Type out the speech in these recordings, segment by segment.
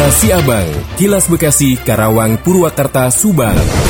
Kilas Siabang, Kilas Bekasi, Karawang, Purwakarta, Subang.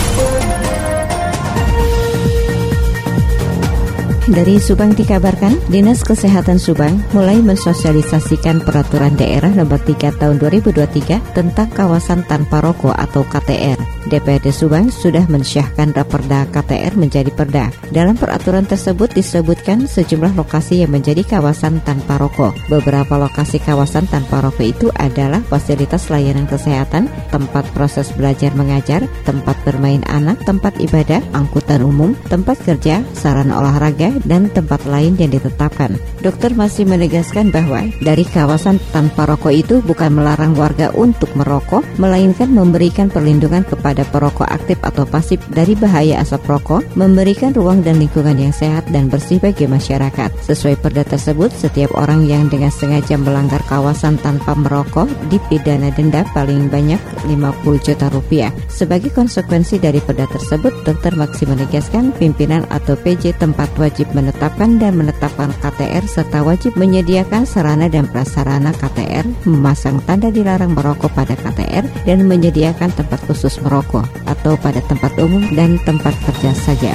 Dari Subang dikabarkan, Dinas Kesehatan Subang mulai mensosialisasikan peraturan daerah nomor 3 tahun 2023 tentang kawasan tanpa rokok atau KTR. DPRD Subang sudah mensyahkan Raperda KTR menjadi perda. Dalam peraturan tersebut disebutkan sejumlah lokasi yang menjadi kawasan tanpa rokok. Beberapa lokasi kawasan tanpa rokok itu adalah fasilitas layanan kesehatan, tempat proses belajar mengajar, tempat bermain anak, tempat ibadah, angkutan umum, tempat kerja, sarana olahraga, dan tempat lain yang ditetapkan. Dokter masih menegaskan bahwa dari kawasan tanpa rokok itu bukan melarang warga untuk merokok, melainkan memberikan perlindungan kepada perokok aktif atau pasif dari bahaya asap rokok, memberikan ruang dan lingkungan yang sehat dan bersih bagi masyarakat. Sesuai perda tersebut, setiap orang yang dengan sengaja melanggar kawasan tanpa merokok dipidana denda paling banyak 50 juta rupiah. Sebagai konsekuensi dari perda tersebut, dokter Maksi menegaskan pimpinan atau PJ tempat wajib menetapkan dan menetapkan KTR serta wajib menyediakan sarana dan prasarana KTR, memasang tanda dilarang merokok pada KTR dan menyediakan tempat khusus merokok atau pada tempat umum dan tempat kerja saja.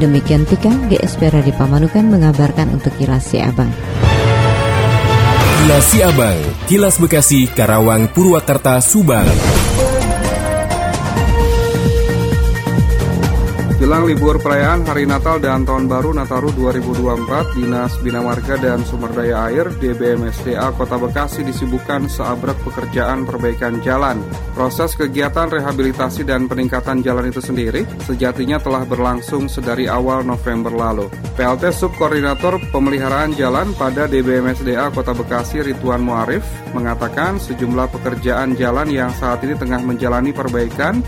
Demikian Tika, GSP Radio Pamanukan mengabarkan untuk Kilas Abang. Kilas Abang, Kilas Bekasi, Karawang, Purwakarta, Subang. Jelang libur perayaan Hari Natal dan Tahun Baru Nataru 2024, Dinas Bina Marga dan Sumber Daya Air DBMSDA Kota Bekasi disibukkan seabrek pekerjaan perbaikan jalan. Proses kegiatan rehabilitasi dan peningkatan jalan itu sendiri sejatinya telah berlangsung sedari awal November lalu. PLT Subkoordinator Pemeliharaan Jalan pada DBMSDA Kota Bekasi Rituan Muarif mengatakan sejumlah pekerjaan jalan yang saat ini tengah menjalani perbaikan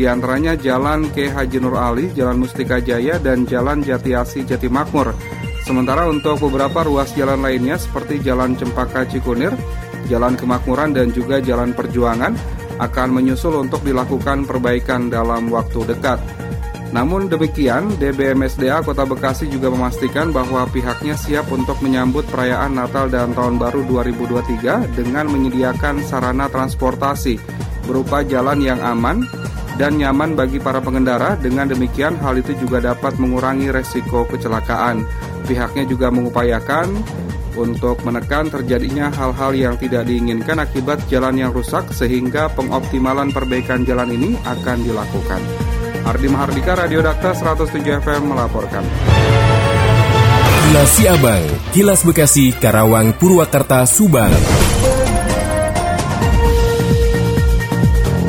di antaranya Jalan K. Haji Nur Ali, Jalan Mustika Jaya, dan Jalan Jati Asi Jati Makmur. Sementara untuk beberapa ruas jalan lainnya seperti Jalan Cempaka Cikunir, Jalan Kemakmuran, dan juga Jalan Perjuangan akan menyusul untuk dilakukan perbaikan dalam waktu dekat. Namun demikian, DBMSDA Kota Bekasi juga memastikan bahwa pihaknya siap untuk menyambut perayaan Natal dan Tahun Baru 2023 dengan menyediakan sarana transportasi berupa jalan yang aman, dan nyaman bagi para pengendara. Dengan demikian, hal itu juga dapat mengurangi resiko kecelakaan. Pihaknya juga mengupayakan untuk menekan terjadinya hal-hal yang tidak diinginkan akibat jalan yang rusak sehingga pengoptimalan perbaikan jalan ini akan dilakukan. Ardi Mahardika, Radio Dakta 107 FM melaporkan. Kilas Siabang, Kilas Bekasi, Karawang, Purwakarta, Subang.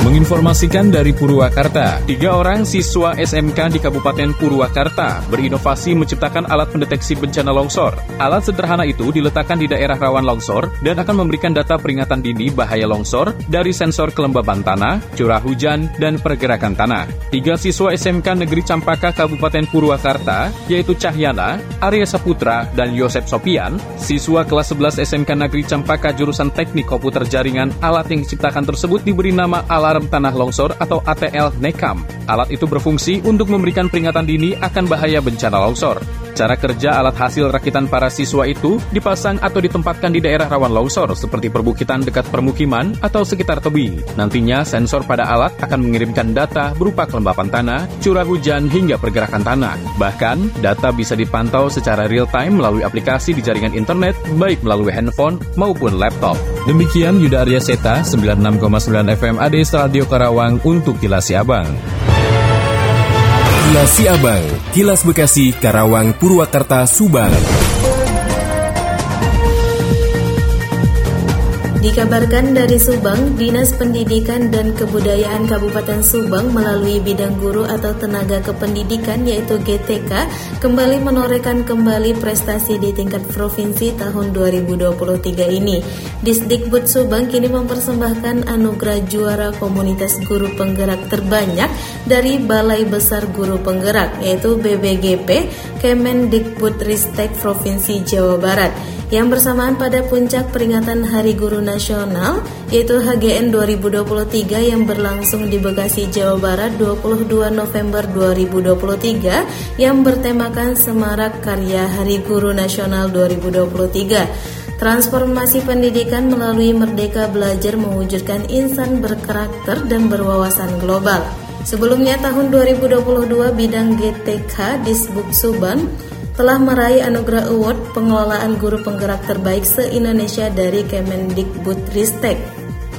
Menginformasikan dari Purwakarta, tiga orang siswa SMK di Kabupaten Purwakarta berinovasi menciptakan alat pendeteksi bencana longsor. Alat sederhana itu diletakkan di daerah rawan longsor dan akan memberikan data peringatan dini bahaya longsor dari sensor kelembaban tanah, curah hujan, dan pergerakan tanah. Tiga siswa SMK Negeri Campaka Kabupaten Purwakarta, yaitu Cahyana, Arya Saputra, dan Yosep Sopian, siswa kelas 11 SMK Negeri Campaka jurusan Teknik Komputer Jaringan, alat yang diciptakan tersebut diberi nama alarm Tanah Longsor atau ATL NECAM. Alat itu berfungsi untuk memberikan peringatan dini akan bahaya bencana longsor. Cara kerja alat hasil rakitan para siswa itu dipasang atau ditempatkan di daerah rawan longsor seperti perbukitan dekat permukiman atau sekitar tebing. Nantinya sensor pada alat akan mengirimkan data berupa kelembapan tanah, curah hujan hingga pergerakan tanah. Bahkan, data bisa dipantau secara real time melalui aplikasi di jaringan internet baik melalui handphone maupun laptop. Demikian Yuda Arya Seta 96,9 FM ADS Radio Karawang untuk Kilas Abang. Kilas Abang, Kilas Bekasi, Karawang, Purwakarta, Subang. Dikabarkan dari Subang, Dinas Pendidikan dan Kebudayaan Kabupaten Subang melalui bidang guru atau tenaga kependidikan yaitu GTK kembali menorehkan kembali prestasi di tingkat provinsi tahun 2023 ini. Disdikbud Subang kini mempersembahkan anugerah juara komunitas guru penggerak terbanyak dari Balai Besar Guru Penggerak yaitu BBGP Kemendikbud Ristek Provinsi Jawa Barat yang bersamaan pada puncak peringatan Hari Guru Nasional yaitu HGN 2023 yang berlangsung di Bekasi, Jawa Barat 22 November 2023 yang bertemakan Semarak Karya Hari Guru Nasional 2023. Transformasi pendidikan melalui Merdeka Belajar mewujudkan insan berkarakter dan berwawasan global. Sebelumnya tahun 2022 bidang GTK di Sbuk Subang telah meraih anugerah award pengelolaan guru penggerak terbaik se-Indonesia dari Kemendikbudristek.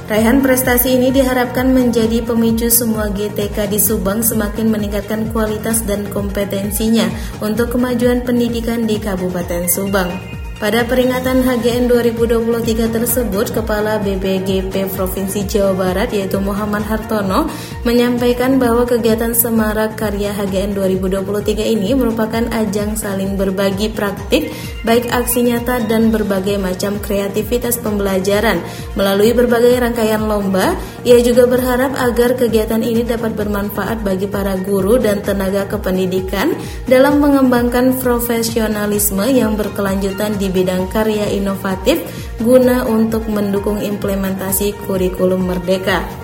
Raihan prestasi ini diharapkan menjadi pemicu semua GTK di Subang semakin meningkatkan kualitas dan kompetensinya untuk kemajuan pendidikan di Kabupaten Subang. Pada peringatan HGN 2023 tersebut, Kepala BBGP Provinsi Jawa Barat yaitu Muhammad Hartono menyampaikan bahwa kegiatan Semarak Karya HGN 2023 ini merupakan ajang saling berbagi praktik, baik aksi nyata dan berbagai macam kreativitas pembelajaran. Melalui berbagai rangkaian lomba, ia juga berharap agar kegiatan ini dapat bermanfaat bagi para guru dan tenaga kependidikan dalam mengembangkan profesionalisme yang berkelanjutan di di bidang karya inovatif guna untuk mendukung implementasi kurikulum merdeka.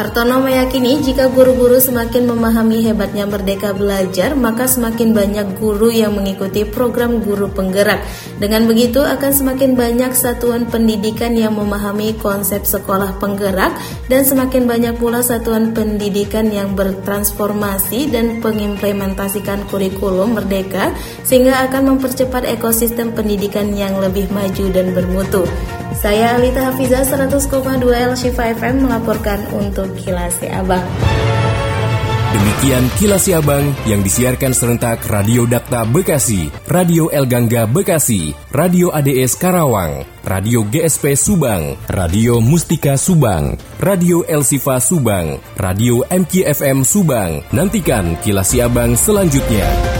Hartono meyakini jika guru-guru semakin memahami hebatnya merdeka belajar, maka semakin banyak guru yang mengikuti program guru penggerak. Dengan begitu akan semakin banyak satuan pendidikan yang memahami konsep sekolah penggerak dan semakin banyak pula satuan pendidikan yang bertransformasi dan mengimplementasikan kurikulum merdeka sehingga akan mempercepat ekosistem pendidikan yang lebih maju dan bermutu. Saya Alita Hafiza 100,2 L Shifa FM melaporkan untuk Kilasi Abang. Demikian Kilasi Abang yang disiarkan serentak Radio Dakta Bekasi, Radio El Gangga Bekasi, Radio ADS Karawang, Radio GSP Subang, Radio Mustika Subang, Radio El Sifa Subang, Radio MKFM Subang. Nantikan Kilasi Abang selanjutnya.